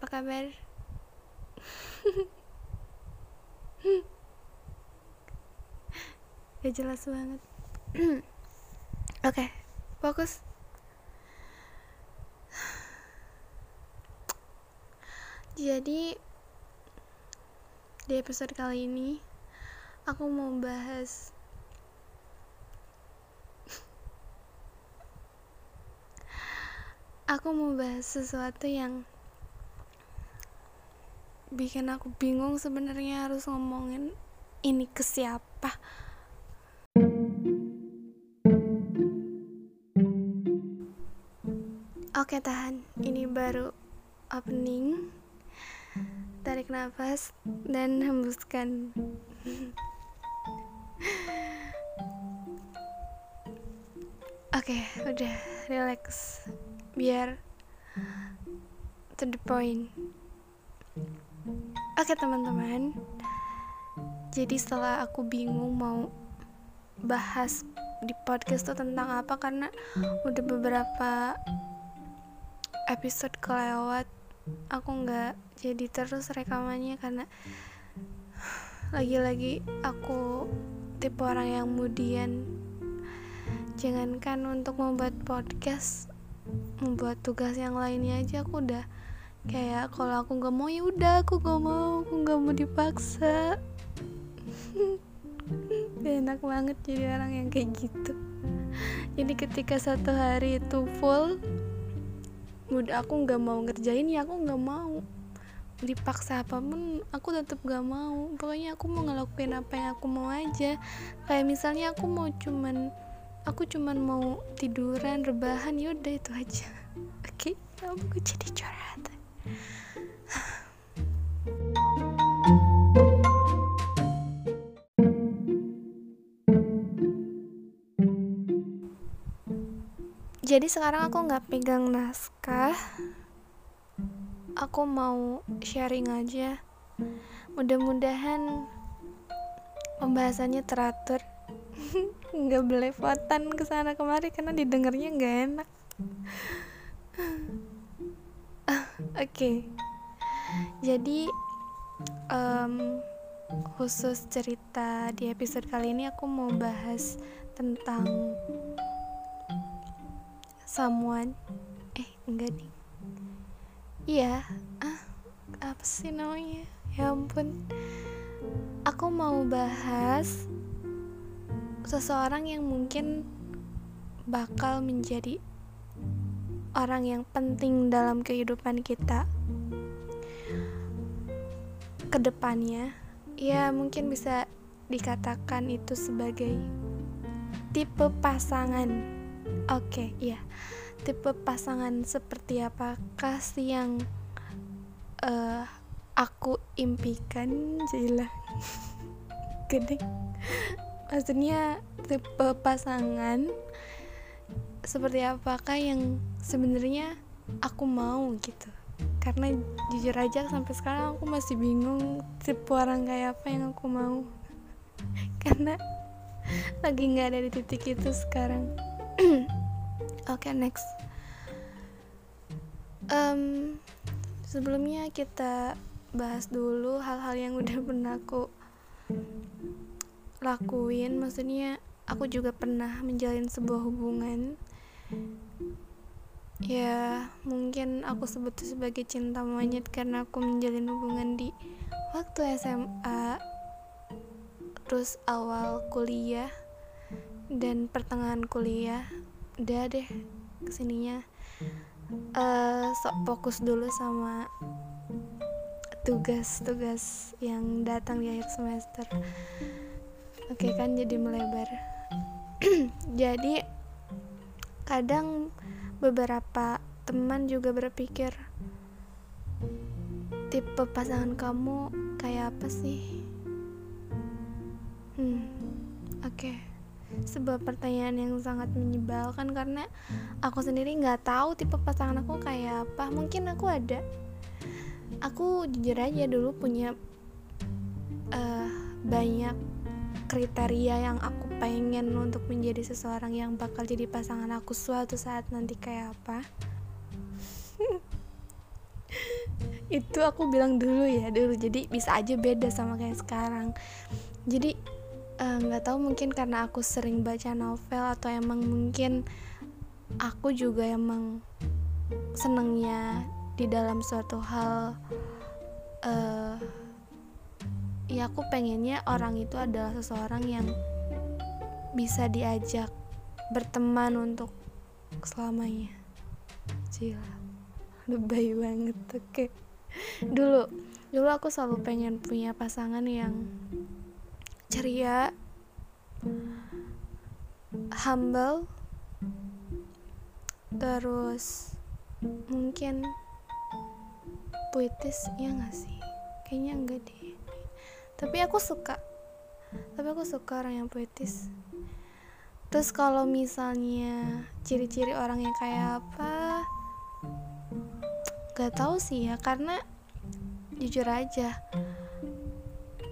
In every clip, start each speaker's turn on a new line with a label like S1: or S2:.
S1: apa kabar? Gak jelas banget Oke, fokus Jadi Di episode kali ini Aku mau bahas Aku mau bahas sesuatu yang bikin aku bingung sebenarnya harus ngomongin ini ke siapa. Oke tahan, ini baru opening. Tarik nafas dan hembuskan. Oke, udah relax. Biar to the point Oke teman-teman. Jadi setelah aku bingung mau bahas di podcast tuh tentang apa karena udah beberapa episode kelewat aku nggak jadi terus rekamannya karena lagi-lagi aku tipe orang yang kemudian jangankan untuk membuat podcast membuat tugas yang lainnya aja aku udah kayak kalau aku nggak mau ya udah aku nggak mau aku nggak mau dipaksa. Enak banget jadi orang yang kayak gitu. Jadi ketika satu hari itu full mood aku nggak mau ngerjain ya aku nggak mau. Dipaksa apa pun aku tetap gak mau. Pokoknya aku mau ngelakuin apa yang aku mau aja. Kayak misalnya aku mau cuman aku cuman mau tiduran rebahan yaudah itu aja. Oke okay? aku jadi curhat jadi sekarang aku nggak pegang naskah. Aku mau sharing aja. Mudah-mudahan pembahasannya teratur. Nggak belepotan ke sana kemari karena didengarnya nggak enak okay. jadi um, khusus cerita di episode kali ini aku mau bahas tentang someone. Eh enggak nih. Iya. Ah apa sih namanya? Ya ampun. Aku mau bahas seseorang yang mungkin bakal menjadi orang yang penting dalam kehidupan kita ke depannya ya mungkin bisa dikatakan itu sebagai tipe pasangan Oke, okay, iya. Tipe pasangan seperti apakah sih yang uh, aku impikan? Jila. Gede. Maksudnya tipe pasangan seperti apakah yang sebenarnya aku mau gitu. Karena jujur aja sampai sekarang aku masih bingung tipe orang kayak apa yang aku mau. Karena lagi nggak ada di titik itu sekarang. Oke okay, next. Um, sebelumnya kita bahas dulu hal-hal yang udah pernah aku lakuin. Maksudnya aku juga pernah menjalin sebuah hubungan. Ya mungkin aku sebut sebagai cinta monyet karena aku menjalin hubungan di waktu SMA terus awal kuliah dan pertengahan kuliah. Udah deh ke sininya. Uh, sok fokus dulu sama tugas-tugas yang datang di akhir semester. Oke okay, kan jadi melebar. Jadi kadang beberapa teman juga berpikir tipe pasangan kamu kayak apa sih? Hmm oke. Okay sebuah pertanyaan yang sangat menyebalkan karena aku sendiri nggak tahu tipe pasangan aku kayak apa. Mungkin aku ada. Aku jujur aja dulu punya uh, banyak kriteria yang aku pengen untuk menjadi seseorang yang bakal jadi pasangan aku suatu saat nanti kayak apa? Itu aku bilang dulu ya dulu. Jadi bisa aja beda sama kayak sekarang. Jadi eh, nggak uh, tahu mungkin karena aku sering baca novel atau emang mungkin aku juga emang senengnya di dalam suatu hal uh, ya aku pengennya orang itu adalah seseorang yang bisa diajak berteman untuk selamanya. Cila lebay banget oke. Okay dulu dulu aku selalu pengen punya pasangan yang ceria humble terus mungkin puitis ya gak sih? Kayaknya enggak deh. Tapi aku suka tapi aku suka orang yang puitis terus kalau misalnya ciri-ciri orang yang kayak apa? Gak tahu sih ya karena jujur aja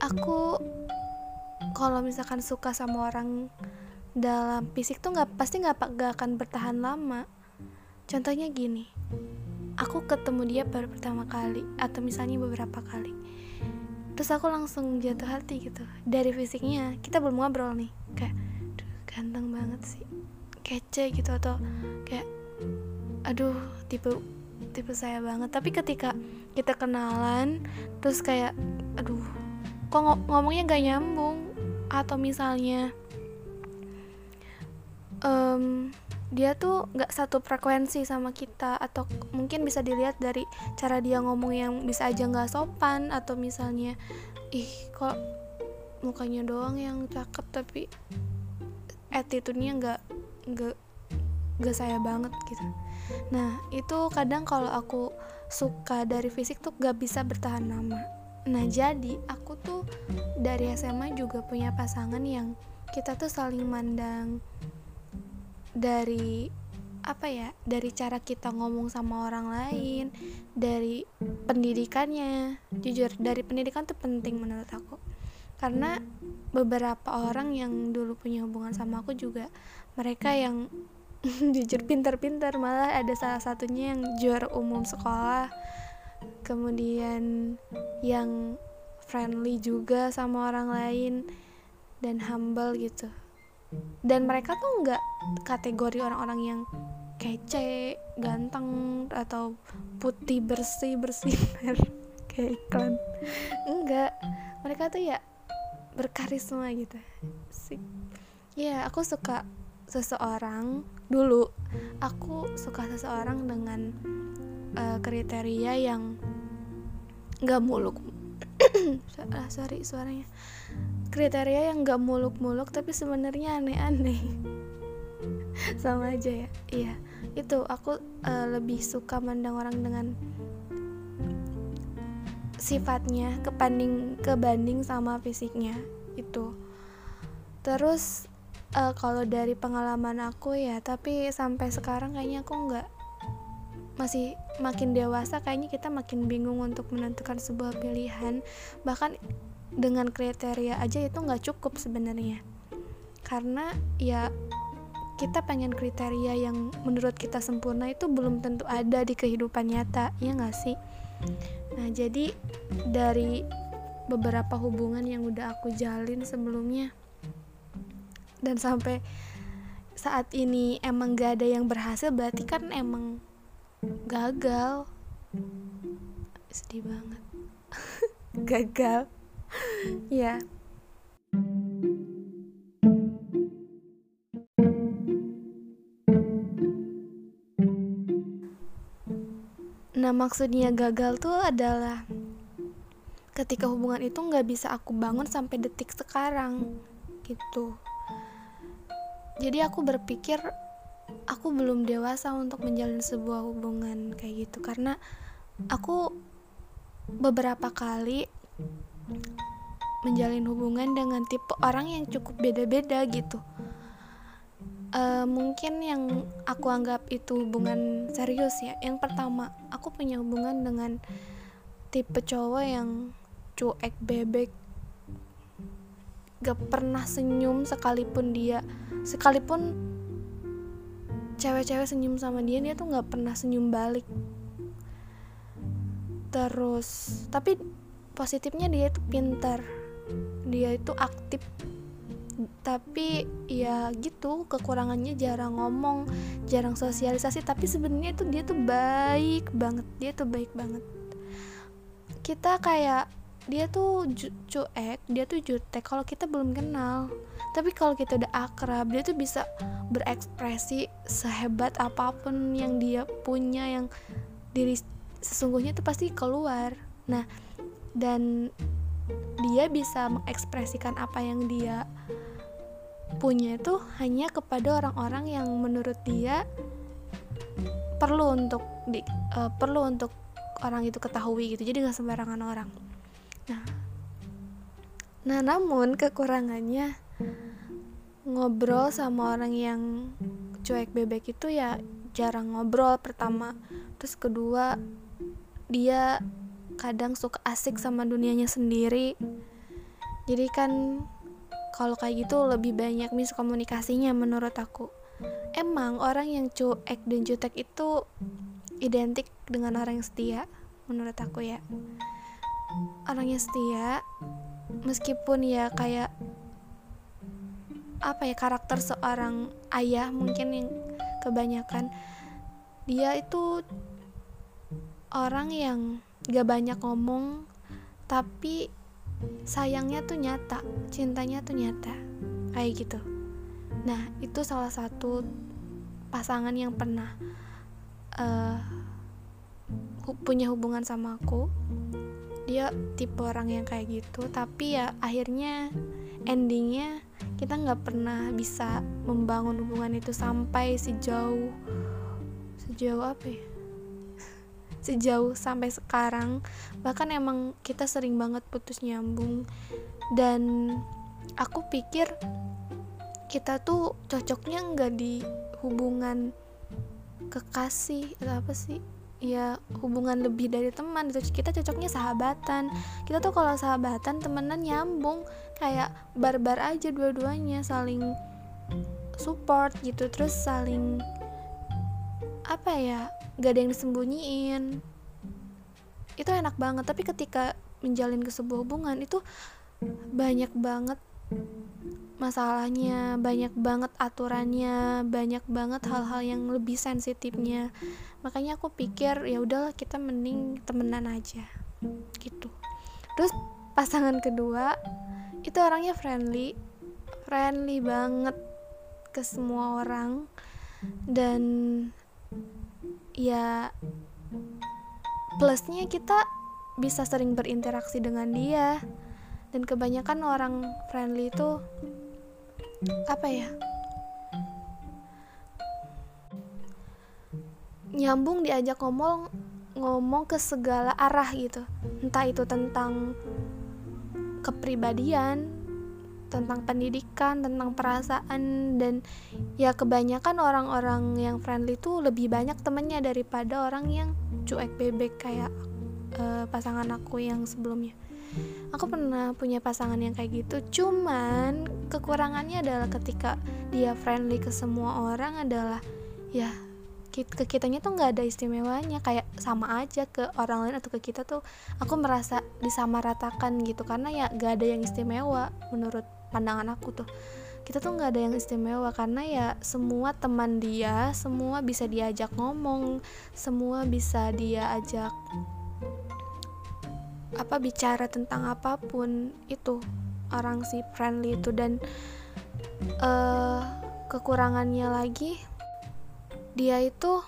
S1: aku kalau misalkan suka sama orang dalam fisik tuh nggak pasti nggak gak akan bertahan lama. Contohnya gini aku ketemu dia baru pertama kali atau misalnya beberapa kali. Terus aku langsung jatuh hati gitu dari fisiknya kita belum ngobrol nih kayak banget sih. Kece gitu atau kayak aduh tipe tipe saya banget. Tapi ketika kita kenalan terus kayak aduh kok ng ngomongnya gak nyambung? Atau misalnya um, dia tuh nggak satu frekuensi sama kita atau mungkin bisa dilihat dari cara dia ngomong yang bisa aja nggak sopan atau misalnya ih kok mukanya doang yang cakep tapi attitude-nya nggak nggak nggak saya banget gitu. Nah itu kadang kalau aku suka dari fisik tuh gak bisa bertahan lama. Nah jadi aku tuh dari SMA juga punya pasangan yang kita tuh saling mandang dari apa ya dari cara kita ngomong sama orang lain dari pendidikannya. Jujur dari pendidikan tuh penting menurut aku. Karena beberapa orang yang dulu punya hubungan sama aku juga mereka yang jujur pintar-pintar malah ada salah satunya yang juara umum sekolah. Kemudian yang friendly juga sama orang lain dan humble gitu. Dan mereka tuh nggak kategori orang-orang yang kece ganteng atau putih bersih bersih kayak iklan. Enggak mereka tuh ya berkarisma gitu. Sih ya aku suka seseorang dulu. Aku suka seseorang dengan uh, kriteria yang gak muluk. Ah, sorry suaranya. Kriteria yang gak muluk-muluk tapi sebenarnya aneh-aneh. Sama aja ya. Iya itu. Aku uh, lebih suka mandang orang dengan sifatnya kebanding kebanding sama fisiknya itu terus uh, kalau dari pengalaman aku ya tapi sampai sekarang kayaknya aku nggak masih makin dewasa kayaknya kita makin bingung untuk menentukan sebuah pilihan. Bahkan dengan kriteria aja itu nggak cukup sebenarnya. Karena ya kita pengen kriteria yang menurut kita sempurna itu belum tentu ada di kehidupan nyata ya nggak sih nah jadi dari beberapa hubungan yang udah aku jalin sebelumnya dan sampai saat ini emang gak ada yang berhasil berarti kan emang gagal. Sedih banget. Gagal. Ya Nah maksudnya gagal tuh adalah ketika hubungan itu nggak bisa aku bangun sampai detik sekarang gitu. Jadi aku berpikir aku belum dewasa untuk menjalin sebuah hubungan kayak gitu karena aku beberapa kali menjalin hubungan dengan tipe orang yang cukup beda-beda gitu uh, mungkin yang aku anggap itu hubungan serius ya. Yang pertama aku punya hubungan dengan tipe cowok yang cuek bebek. Gak pernah senyum sekalipun dia sekalipun cewek-cewek senyum sama dia dia tuh nggak pernah senyum balik. Terus tapi positifnya dia itu pintar. Dia itu aktif tapi ya gitu kekurangannya jarang ngomong jarang sosialisasi. Tapi sebenarnya itu dia tuh baik banget dia tuh baik banget. Kita kayak dia tuh cuek dia tuh jutek kalau kita belum kenal. Tapi kalau kita udah akrab dia tuh bisa berekspresi sehebat apa pun yang dia punya yang diri sesungguhnya itu pasti keluar. Nah dan dia bisa mengekspresikan apa yang dia punya itu hanya kepada orang-orang yang menurut dia perlu untuk di, uh, perlu untuk orang itu ketahui gitu. Jadi gak sembarangan orang. Nah nah namun kekurangannya ngobrol sama orang yang cuek bebek itu ya jarang ngobrol pertama. Terus kedua dia kadang suka asik sama dunianya sendiri. Jadi kan kalau kayak gitu lebih banyak miskomunikasinya menurut aku. Emang orang yang cuek dan jutek itu identik dengan orang yang setia menurut aku ya. Orang yang setia meskipun ya kayak apa ya karakter seorang ayah mungkin yang kebanyakan dia itu orang yang gak banyak ngomong tapi sayangnya tuh nyata cintanya tuh nyata. Kayak gitu. Nah itu salah satu pasangan yang pernah uh, punya hubungan sama aku. Dia tipe orang yang kayak gitu tapi ya akhirnya endingnya kita nggak pernah bisa membangun hubungan itu sampai sejauh sejauh apa ya sejauh sampai sekarang bahkan emang kita sering banget putus nyambung. Dan aku pikir kita tuh cocoknya nggak di hubungan kekasih atau apa sih? Ya hubungan lebih dari teman gitu. Kita cocoknya sahabatan. Kita tuh kalau sahabatan temenan nyambung. Kayak barbar aja dua-duanya saling support gitu. Terus saling apa ya gak ada yang disembunyiin. Itu enak banget tapi ketika menjalin ke sebuah hubungan itu banyak banget masalahnya banyak banget aturannya banyak banget hal-hal yang lebih sensitifnya. Makanya aku pikir ya udahlah kita mending temenan aja. Gitu. Terus pasangan kedua itu orangnya friendly friendly banget ke semua orang. Dan ya plusnya kita bisa sering berinteraksi dengan dia. Dan kebanyakan orang friendly itu apa ya nyambung diajak ngomong ngomong ke segala arah gitu. Entah itu tentang kepribadian tentang pendidikan, tentang perasaan dan ya kebanyakan orang-orang yang friendly itu lebih banyak temennya daripada orang yang cuek bebek kayak uh, pasangan aku yang sebelumnya. Aku pernah punya pasangan yang kayak gitu, cuman kekurangannya adalah ketika dia friendly ke semua orang adalah ya ke kitanya tuh nggak ada istimewanya kayak sama aja ke orang lain atau ke kita tuh aku merasa disamaratakan gitu karena ya gak ada yang istimewa menurut pandangan aku tuh. Kita tuh nggak ada yang istimewa karena ya semua teman dia semua bisa diajak ngomong semua bisa dia ajak apa bicara tentang apa pun itu orang si friendly itu. Dan uh, kekurangannya lagi dia itu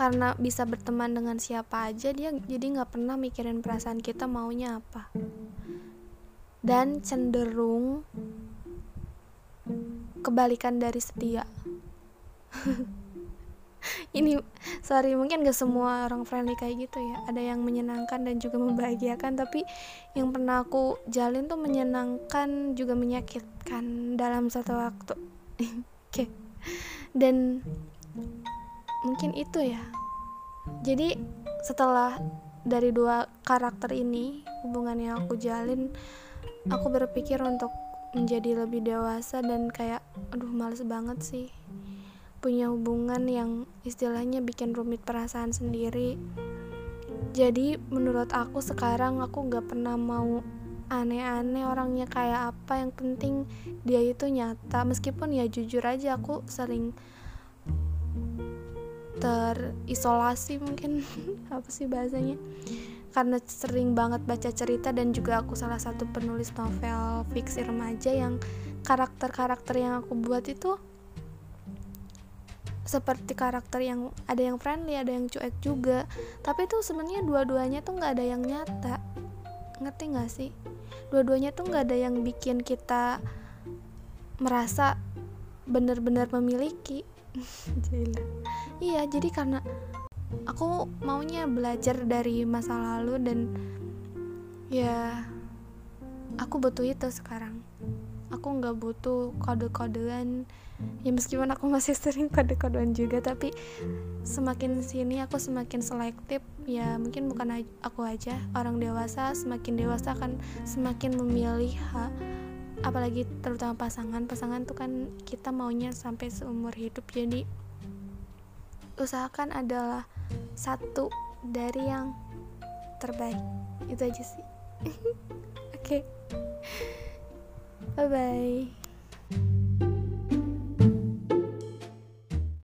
S1: karena bisa berteman dengan siapa aja dia jadi nggak pernah mikirin perasaan kita maunya apa dan cenderung kebalikan dari setia. Ini sorry mungkin gak semua orang friendly kayak gitu ya. Ada yang menyenangkan dan juga membahagiakan tapi yang pernah aku jalin tuh menyenangkan juga menyakitkan dalam satu waktu. Oke. Okay. dan mungkin itu ya. Jadi setelah dari dua karakter ini hubungan yang aku jalin aku berpikir untuk menjadi lebih dewasa dan kayak aduh males banget sih. Punya hubungan yang istilahnya bikin rumit perasaan sendiri. Jadi menurut aku sekarang aku nggak pernah mau aneh-aneh orangnya kayak apa. Yang penting dia itu nyata. Meskipun ya jujur aja aku sering terisolasi mungkin. Apa sih bahasanya karena sering banget baca cerita dan juga aku salah satu penulis novel fiksi remaja yang karakter-karakter yang aku buat itu seperti karakter yang ada yang friendly ada yang cuek juga. Tapi itu sebenarnya dua-duanya tuh nggak ada yang nyata. Ngerti nggak sih? Dua-duanya tuh nggak ada yang bikin kita merasa benar-benar memiliki. Iya jadi karena aku maunya belajar dari masa lalu dan ya aku butuh itu sekarang. Aku nggak butuh kode-kodean. Ya meskipun aku masih sering kode-kodean juga tapi semakin sini aku semakin selektif. Ya mungkin bukan aku aja orang dewasa semakin dewasa akan semakin memilih ha, apalagi terutama pasangan. Pasangan tuh kan kita maunya sampai seumur hidup. Jadi usahakan adalah satu dari yang terbaik. Itu aja sih. Oke. Okay. bye bye